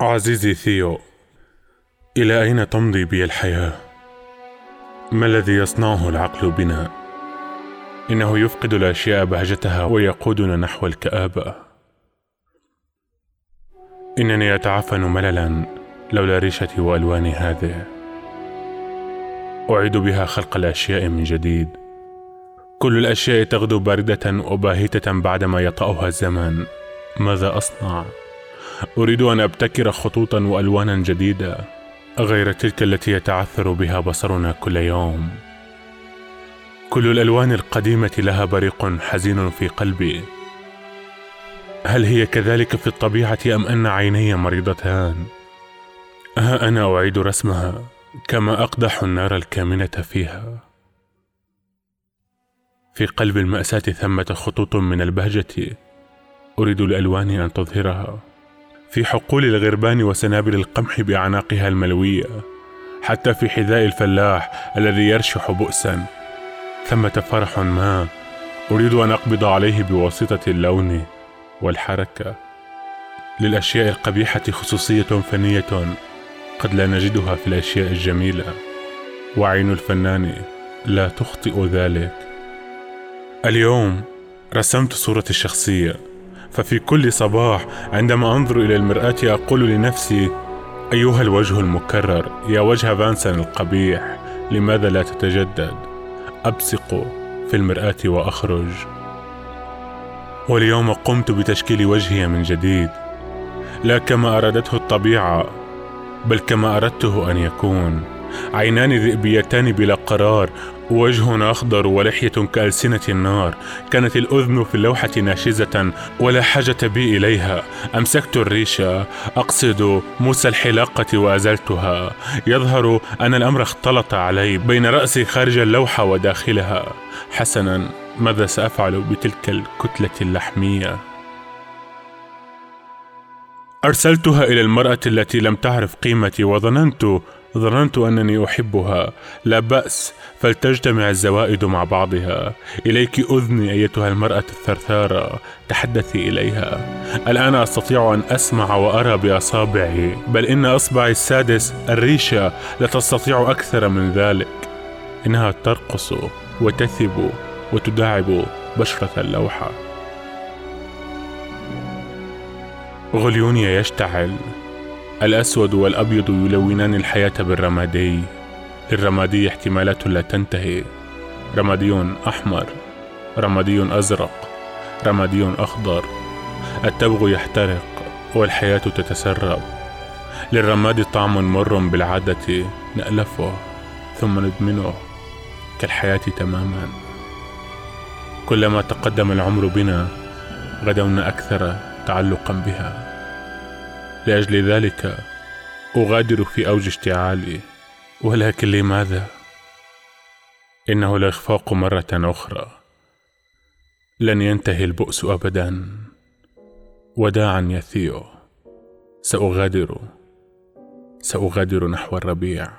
عزيزي ثيو إلى أين تمضي بي الحياة؟ ما الذي يصنعه العقل بنا؟ إنه يفقد الاشياء بهجتها ويقودنا نحو الكآبة. إنني أتعفن مللا لولا ريشتي وألواني هذه. أعيد بها خلق الأشياء من جديد. كل الأشياء تغدو باردة وباهتة بعدما يطأها الزمن ماذا أصنع؟ أريد أن أبتكر خطوطا وألوانا جديدة غير تلك التي يتعثر بها بصرنا كل يوم. كل الألوان القديمة لها بريق حزين في قلبي. هل هي كذلك في الطبيعة أم أن عيني مريضتان؟ ها أنا أعيد رسمها كما أقدح النار الكامنة فيها. في قلب المأساة ثمة خطوط من البهجة أريد الألوان أن تظهرها. في حقول الغربان وسنابل القمح بأعناقها الملوية حتى في حذاء الفلاح الذي يرشح بؤسا. ثمة فرح ما أريد أن أقبض عليه بواسطة اللون والحركة. للأشياء القبيحة خصوصية فنية قد لا نجدها في الأشياء الجميلة. وعين الفنان لا تخطئ ذلك. اليوم رسمت صورتي الشخصية. ففي كل صباح عندما أنظر إلى المرآة أقول لنفسي أيها الوجه المكرر يا وجه فانسن القبيح لماذا لا تتجدد؟ أبصق في المرآة وأخرج. واليوم قمت بتشكيل وجهي من جديد لا كما أرادته الطبيعة بل كما أردته أن يكون. عينان ذئبيتان بلا قرار وجه أخضر ولحية كألسنة النار. كانت الأذن في اللوحة ناشزة ولا حاجة بي إليها. أمسكت الريشة أقصد موسى الحلاقة وأزلتها. يظهر أن الأمر اختلط علي بين رأسي خارج اللوحة وداخلها. حسنا ماذا سأفعل بتلك الكتلة اللحمية؟ أرسلتها إلى المرأة التي لم تعرف قيمتي وظننت ظننت أنني أحبها. لا بأس فلتجتمع الزوائد مع بعضها. إليك أذني أيتها المرأة الثرثارة. تحدثي إليها. الآن أستطيع أن أسمع وأرى بأصابعي بل إن أصبعي السادس الريشة لا تستطيع أكثر من ذلك. إنها ترقص وتثب وتداعب بشرة اللوحة. غليوني يشتعل. الأسود والأبيض يلونان الحياة بالرمادي. للرمادي احتمالات لا تنتهي. رمادي أحمر. رمادي أزرق. رمادي أخضر. التبغ يحترق والحياة تتسرب. للرماد طعم مر بالعادة نألفه ثم ندمنه كالحياة تماما. كلما تقدم العمر بنا غدونا أكثر تعلقا بها. لأجل ذلك أغادر في أوج اشتعالي. ولكن لماذا؟ إنه الاخفاق مرة أخرى. لن ينتهي البؤس ابدا. وداعا يا ثيو سأغادر سأغادر نحو الربيع.